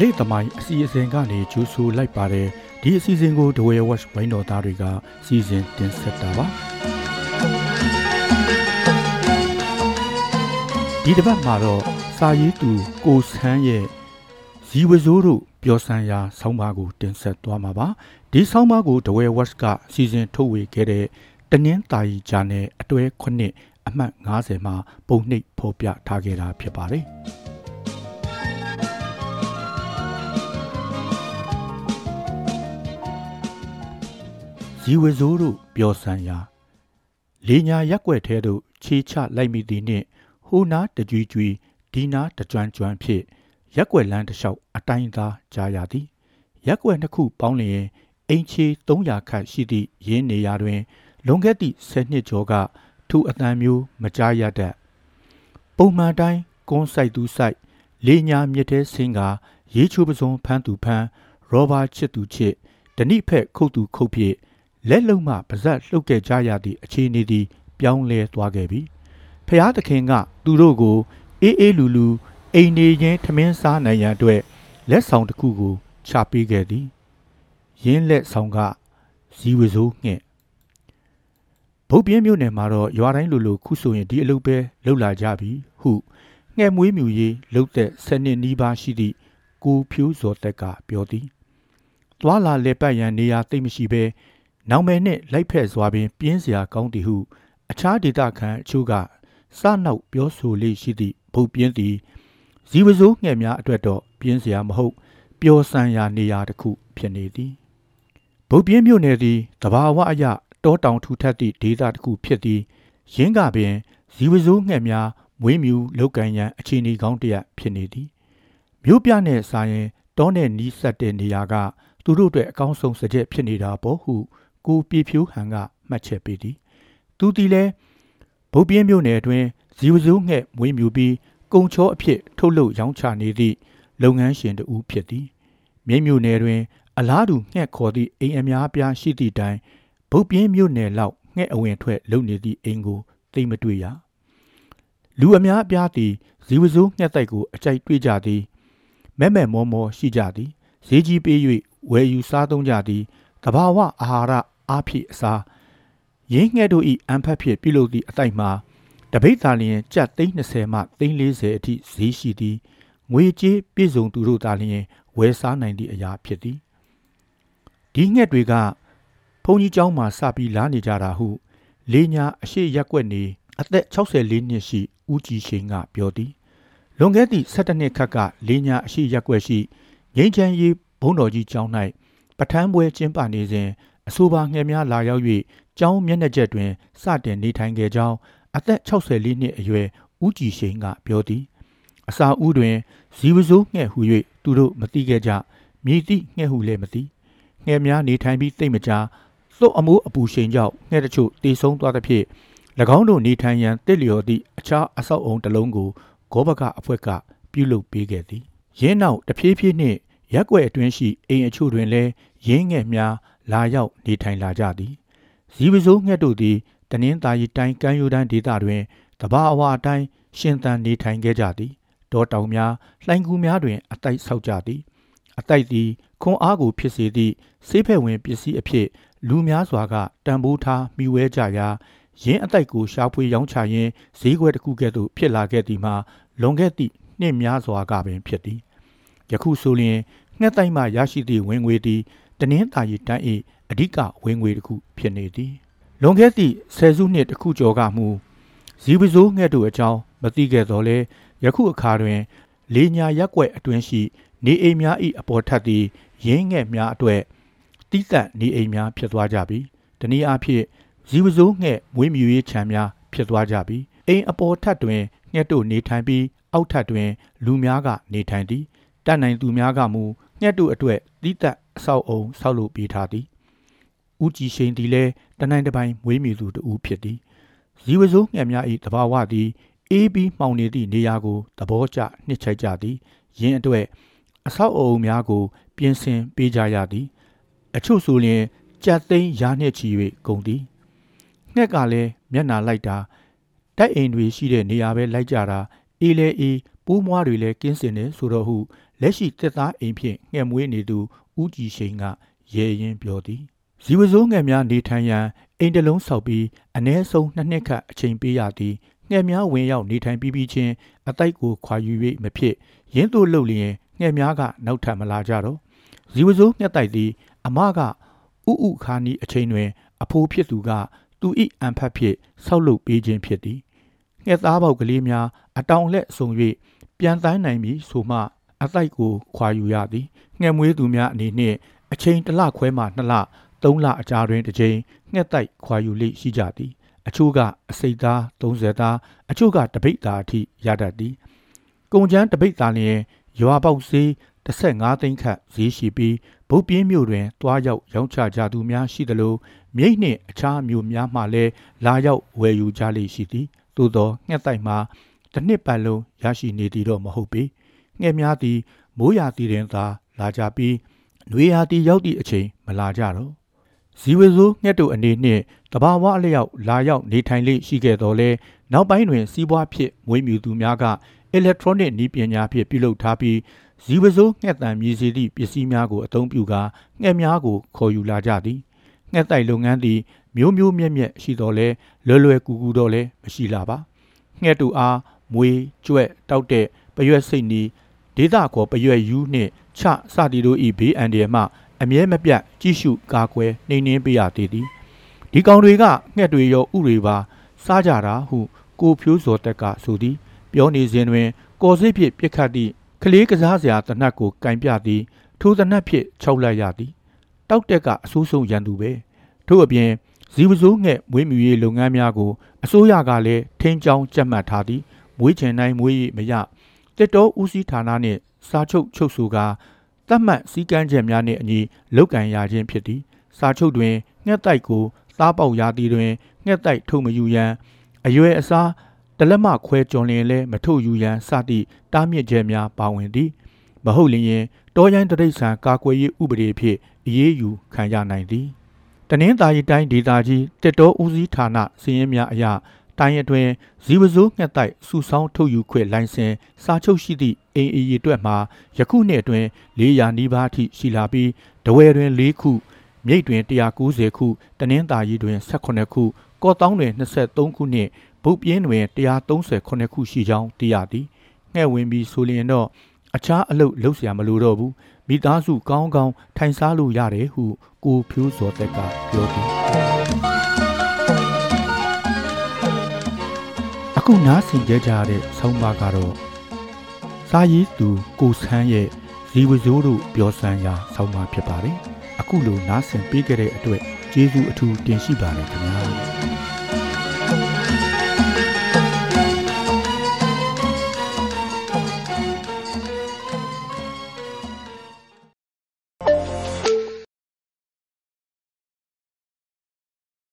လေးသမိုင်းအစီအစဉ်ကနေကြိုးဆိုလိုက်ပါတယ်ဒီအစီအစဉ်ကို The Way Watch ဝိုင်းတော်သားတွေကစီစဉ်တင်ဆက်တာပါဒီတစ်ပတ်မှာတော့စာရေးသူကိုဆန်းရဲ့ဇီဝစိုးတို့ပျော်ဆန်းရာဆောင်းပါးကိုတင်ဆက်သွားမှာပါဒီဆောင်းပါးကို The Way Watch ကစီစဉ်ထုတ်ဝေခဲ့တဲ့တနင်္သာရီဂျာနယ်အတွဲ9အမှတ်90မှာပုံနှိပ်ဖော်ပြထားခဲ့တာဖြစ်ပါတယ် ဇီဝစိုးတို့ပျော်ဆန်းရာလေညာရက်ွက်ထဲသို့ခြေချလိုက်မိသည်နှင့်ဟိုနာတကြွီကြွီဒီနာတကြွန့်ကြွန့်ဖြစ်ရက်ွက်လန်းတစ်လျှောက်အတိုင်းသားကြားရသည်ရက်ွက်နှစ်ခုပေါင်းလျင်အင်ချေ300ခန့်ရှိသည့်ရင်းနေရာတွင် လွန်ခဲ့သည့်10နှစ်ကျော်ကထူအတန်မျိုးမကြားရတတ်ပုံမှန်တိုင်းကွန်းဆိုင်သူဆိုင်လေညာမြစ်တဲ့ဆင်းကရေးချိုးပစုံဖမ်းသူဖမ်းရောဘာချစ်သူချစ်ဓနိဖက်ခုတ်သူခုတ်ဖြစ် လက်လုံးမှပါဇက်လှုပ်ခဲ့ကြရသည့်အခြေအနေသည် ပြောင်းလဲသွားခဲ့ပြီဖျားသခင်က သူတို့ကို အေးအေးလူလူအိမ်နေချင်းထမင်းစားနိုင်ရန်အတွက်လက်ဆောင်တစ်ခုကိုချပေးခဲ့သည်ရင်းလက်ဆောင်ကဇီဝစိုးငှက်ဗုတ်ပြင်းမြို့နယ်မှာတော့ရွာတိုင်းလိုလိုခုဆိုရင်ဒီအလုပ်ပဲလုပ်လာကြပြီဟုငှက်မွေးမြူရေးလုပ်တဲ့ဆယ်နှစ်နီးပါးရှိသည့်ကိုဖြိုးစော်တက်ကပြောသည်သွာလာလေပတ်ရန်နေရာသိမ့်မရှိဘဲ နောင်မယ်နှင့်လိုက်ဖက်စွာပင် ပြင်းစရာကောင်းသည်ဟု အခြားဒေသခံအချို့ကစနောက်ပြောဆိုလေးရှိသည့်ဗုတ်ပြင်းသည်ဇီဝစိုးငှက်များအတွက်တော့ပြင်းစရာမဟုတ်ပျော်ဆန်ရာနေရာတစ်ခု ဖြစ်နေသည်ဗုတ်ပြင်းမြို့နယ်သည်တဘာဝအရတောတောင်ထူထပ်သည့်ဒေသတစ်ခုဖြစ်သည်ရင်းကပင်ဇီဝစိုးငှက်များမွေးမြူလောက်ကန်ရန်အခြေအနေကောင်းတစ်ရပ်ဖြစ်နေသည်မြို့ပြနှင့်စာရင်တောနယ်နီးစပ်တဲ့နေရာက သူတို့အတွက်အကောင်းဆုံးစကြက်ဖြစ်နေတာပေါ့ဟု ကိုပြေဖြိုးဟန်ကမှတ်ချက်ပေးသည်သူသည်လည်းဗုတ်ပြင်းမြို့နယ်အတွင်းဇီဝစိုးငှက်မွေးမြူပြီးကုံချောအဖြစ်ထုတ်လုပ်ရောင်းချနေသည့်လုပ်ငန်းရှင်တဦးဖြစ်သည်မြိတ်မြို့နယ်တွင် အလားတူငှက်ခေါ်သည့်အိမ်အများပြားရှိသည့်တိုင်ဗုတ်ပြင်းမြို့နယ်လောက်ငှက်အဝင်ထွက်လုပ်နေသည့်အိမ်ကိုသိမတွေ့ရလူအများအပြားသည်ဇီဝစိုးငှက်တိုက်ကိုအကြိုက်တွေ့ကြသည်မဲ့မဲ့မောမောရှိကြသည်ဈေးကြီးပေး၍ဝယ်ယူစားသုံးကြသည်တဘာဝအာဟာရ အားဖြင့်အစားရင်းငှက်တို့၏အံဖက်ဖြင့်ပြုလုပ်သည့်အတိုက်မှာတပိတ်သာလျင်ကြက်သိန်း20မှသိန်း40အထိဈေးရှိသည်ငွေကြေးပြည့်စုံသူတို့သာလျင်ဝယ်စားနိုင်သည့်အရာဖြစ်သည်ဒီငှက်တွေကဘုန်းကြီးကျောင်းမှာစပြီးလာနေကြတာဟု လေးညာအရှိရက်ွက်နေအသက်64နှစ်ရှိဦးကြည်ရှိန်ကပြောသည်လွန်ခဲ့သည့်17နှစ်ခန့်ကလေးညာအရှိရက်ွက်ရှိငိမ့်ချမ်းရေးဘုံတော်ကြီးကျောင်း၌ပထမ်းပွဲကျင်းပနေစဉ် အဆိုပါငှက်များလာရောက်၍ကျောင်းမျက်နှာကျက်တွင်စတင်နေထိုင်ခဲ့ကြောင်းအသက်64နှစ်အရွယ်ဦးကြည်ရှိန်ကပြောသည်အစာဦးတွင်ဇီဝစိုးငှက်ဟု၍သူတို့မသိခဲ့ကြမြည်သည့်ငှက်ဟုလည်းမသိငှက်များနေထိုင်ပြီးသိမ့်မကြာသို့အမိုးအပူရှိန်ကြောင့်ငှက်တချို့တေဆုံးသွားသဖြင့်၎င်းတို့နေထိုင်ရန်တစ်လျော်သည့်အခြားအဆောက်အုံတစ်လုံးကိုဂောဘကအဖွဲ့ကပြုလုပ်ပေးခဲ့သည်ရင်းနောက်တဖြည်းဖြည်းနှင့်ရက်ွက်အတွင်းရှိအိမ်အချို့တွင်လည်းရင်းငှက်များ လာရောက်နေထိုင်လာကြသည်ဇီဝစိုးငှက်တို့သည်တနင်္သာရီတိုင်းကမ်းရိုးတန်းဒေသတွင်တဘာအဝအတိုင်းရှင်သန်နေထိုင်ခဲ့ကြသည်တောတောင်များလှိုင်းကူးများတွင် အတိုက်ဆောက်ကြသည် အတိုက်သည်ခွန်အားကိုဖြစ်စေသည့်ဆေးဖက်ဝင်ပစ္စည်းအဖြစ် လူများစွာကတန်ဖိုးထားမိဝဲကြရာရင်းအတိုက်ကိုရှားဖွေရောင်းချရင်းဈေးကွက်တစ်ခုကဲ့သို့ဖြစ်လာခဲ့သည်မှာလွန်ခဲ့သည့်နှစ်များစွာကပင်ဖြစ်သည်ယခုဆိုလျှင်ငှက်တိုက်မှရရှိသည့်ဝင်ငွေသည် တနင်္သာရီတိုင်း၏အဓိကဝင်ငွေတစ်ခုဖြစ်နေသည်လွန်ခဲ့သည့်ဆယ်စုနှစ်တစ်ခုကျော်ကမှဇီဝစိုးငှက်တို့အကြောင်းမသိခဲ့တော့လဲယခုအခါတွင် လေညာရက်ွက်အတွင်းရှိ နေအိမ်များ၏အပေါ်ထပ်သည်ရင်းငှက်များအတွက်တိသက်နေအိမ်များဖြစ်သွားကြပြီတနည်းအားဖြင့်ဇီဝစိုးငှက်မွေးမြူရေးခြံများဖြစ်သွားကြပြီအိမ်အပေါ်ထပ်တွင်ငှက်တို့နေထိုင်ပြီးအောက်ထပ်တွင် လူများကနေထိုင်သည်တတ်နိုင်သူများကမူ ငှက်တို့အတွက်တိသက်အဆောက်အုံဆောက်လုပ်ပေးထားသည်ဦးကြည်ရှိန်သည်လည်းတနိုင်တပိုင်မွေးမြူသူတဦးဖြစ်သည်ဇီဝစိုးငှက်များ၏တဘာဝသည်အေးပြီးမှောင်နေသည့်နေရာကိုသဘောကျနှစ်ချိုက်ကြသည်ယင်းအတွက်အဆောက်အအုံများကို ပြင်ဆင်ပေးကြရသည် အချို့ဆိုလျင်ကြက်သိန်းရာနှစ်ချီ၍ကုန်သည်ငှက်ကလည်းမျက်နာလိုက်တာတိုက်အိမ်တွေရှိတဲ့နေရာပဲလိုက်ကြတာအေးလဲအေးပိုးမွားတွေလည်းကင်းစင်နေဆိုတော့ဟု လက်ရှိတက်သားအိမ်ဖြင့်ငှက်မွေးနေသူဦးကြည်ရှိန်ကရဲရင်ပြောသည်ဇီဝစိုးငှက်များနေထိုင်ရန်အိမ်တစ်လုံးဆောက်ပြီးအ ਨੇ ဆုံးနှစ်နှစ်ခန့်အချိန်ပေးရသည်ငှက်များဝင်ရောက်နေထိုင်ပြီးပြီးချင်းအတိုက်ကိုခွာယူ၍မဖြစ်ရင်းသို့လှုပ်လျင်ငှက်များကနောက်ထပ်မလာကြတော့ဇီဝစိုးငှက်တိုက်သည် အမကဥဥခါနီအချိန်တွင် အဖိုးဖြစ်သူက သူ၏အံဖတ်ဖြင့်ဆောက်လုပ်ပေးခြင်းဖြစ်သည်ငှက်သားပေါက်ကလေးများအတောင်လက်ဆုံ၍ပြန်တိုင်းနိုင်ပြီဆိုမှ အတိုက်ကိုခွာယူရသည်ငှက်မွေးသူများအနေနှင့်အချိန်တစ်လခွဲမှနှစ်လသုံးလအကြာတွင်တစ်ကြိမ်ငှက်တိုက်ခွာယူလိရှိကြသည် အချို့ကအစိတ်သား30သားအချို့ကတပိတ်သားအထိရတတ်သည်ကုံချမ်းတပိတ်သားလျင်ရွာပေါက်စေး15သိန်းခန့်ဈေးရှိပြီးဗုတ်ပြင်းမြို့တွင်တွားရောက်ရောင်းချကြသူများရှိသလိုမြိတ်နှင့်အခြားမြို့များမှလည်းလာရောက်ဝယ်ယူကြလိမ့်ရှိသည်သို့သောငှက်တိုက်မှာတစ်နှစ်ပတ်လုံးရရှိနေသည်တော့မဟုတ်ပေ ငှက်များသည်မိုးရာသီတွင်သာလာကြပြီးနွေရာသီရောက်သည့်အချိန်မလာကြတော့ဇီဝစိုးငှက်တို့အနေနှင့်တဘာဝအလျောက်လာရောက်နေထိုင်လေရှိခဲ့တော်လဲနောက်ပိုင်းတွင်စီးပွားဖြစ်မွေးမြူသူများကအီလက်ထရောနစ်နည်းပညာဖြင့်ပြုလုပ်ထားပြီးဇီဝစိုးငှက်တံမြည်စီသည့်ပစ္စည်းများကိုအသုံးပြုကာငှက်များကိုခေါ်ယူလာကြသည်ငှက်တိုက်လုပ်ငန်းသည်မျိုးမျိုးမြက်မြက်ရှိတော်လဲလွယ်လွယ်ကူကူတော့လဲမရှိလာပါငှက်တူအားမွေကြွက်တောက်တဲ့ပရွက်စိတ်နီ ဒေသခေါ်ပရွက်ယူနှင့်ချစသည်တို့၏ဘေးအန္တရာယ်မှအမြဲမပြတ်ကြည့်ရှုကာကွယ်နှိမ်နင်းပေးရသေးသည်ဒီကောင်တွေကငှက်တွေရောဥတွေပါ စားကြတာဟု ကိုဖြိုးစော်တက်ကဆိုသည် ပြောနေစဉ်တွင် ကော်စိတ်ဖြင့်ပြစ်ခတ်သည့်ကလေးကစားစရာတနတ်ကိုကင်ပြသည်ထိုတနတ်ဖြင့်ခြောက်လိုက်ရသည်တောက်တက်ကအဆိုးဆုံးရန်သူပဲထို့အပြင်ဇီဝစိုးငှက်မွေးမြူရေးလုပ်ငန်းများကိုအစိုးရကလည်းထိန်းချောင်းကြက်မှတ်ထားသည်မွေးချင်တိုင်းမွေးရမရ တက်တော်ဦးစီးဌာနနှင့်စာချုပ်ချုပ်ဆိုကာတတ်မှတ်စည်းကမ်းချက်များနှင့်အညီလုတ်ကန်ရခြင်းဖြစ်သည်စာချုပ်တွင်ငှက်တိုက်ကိုသားပေါက်ရာသီတွင်ငှက်တိုက်ထုတ်မယူရန်အရွယ်အစားတလက်မခွဲကြုံလျင်လဲမထုတ်ယူရန်စသည့်တားမြစ်ချက်များပါဝင်သည်မဟုတ်လျင်တောရိုင်းတရိษံကာကွယ်ရေးဥပဒေဖြင့်အရေးယူခံရနိုင်သည်တနင်္သာရီတိုင်းဒေသကြီးတက်တော်ဦးစီးဌာနစီရင်များအရ တိုင်းအတွင်းဇီဝစိုးငှက်တိုက်စုဆောင်းထုတ်ယူခွင့်လိုင်စင်စာချုပ်ရှိသည့်အိမ်အီအတွက်မှာယခုနှစ်အတွင်း400နီးပါးအထိရှိလာပြီးတဝယ်တွင်4ခုမြိတ်တွင်190ခုတနင်္သာရီတွင်18ခုကော့တောင်းတွင်23ခုနှင့်ဗုတ်ပြင်းတွင်138ခုရှိကြောင်းသိရသည်ငှဲ့ဝင်ပြီးဆိုလျင်တော့အခြားအလုပ်လုပ်เสียမလိုတော့ဘူးမိသားစုကောင်းကောင်းထိုင်စားလို့ရတယ်ဟုကိုဖြိုးစော်တက်ကပြောသည် ခုနားဆင်ကြကြတဲ့ဆောင်းပါကတော့စာရေးသူကိုဆန်းရဲ့ဇီဝစိုးတို့ပြောစမ်းရာဆောင်းပါဖြစ်ပါတယ်အခုလိုနားဆင်ပေးကြတဲ့အတွက်ကျေးဇူးအထူးတင်ရှိပါတယ်ခင်ဗျာ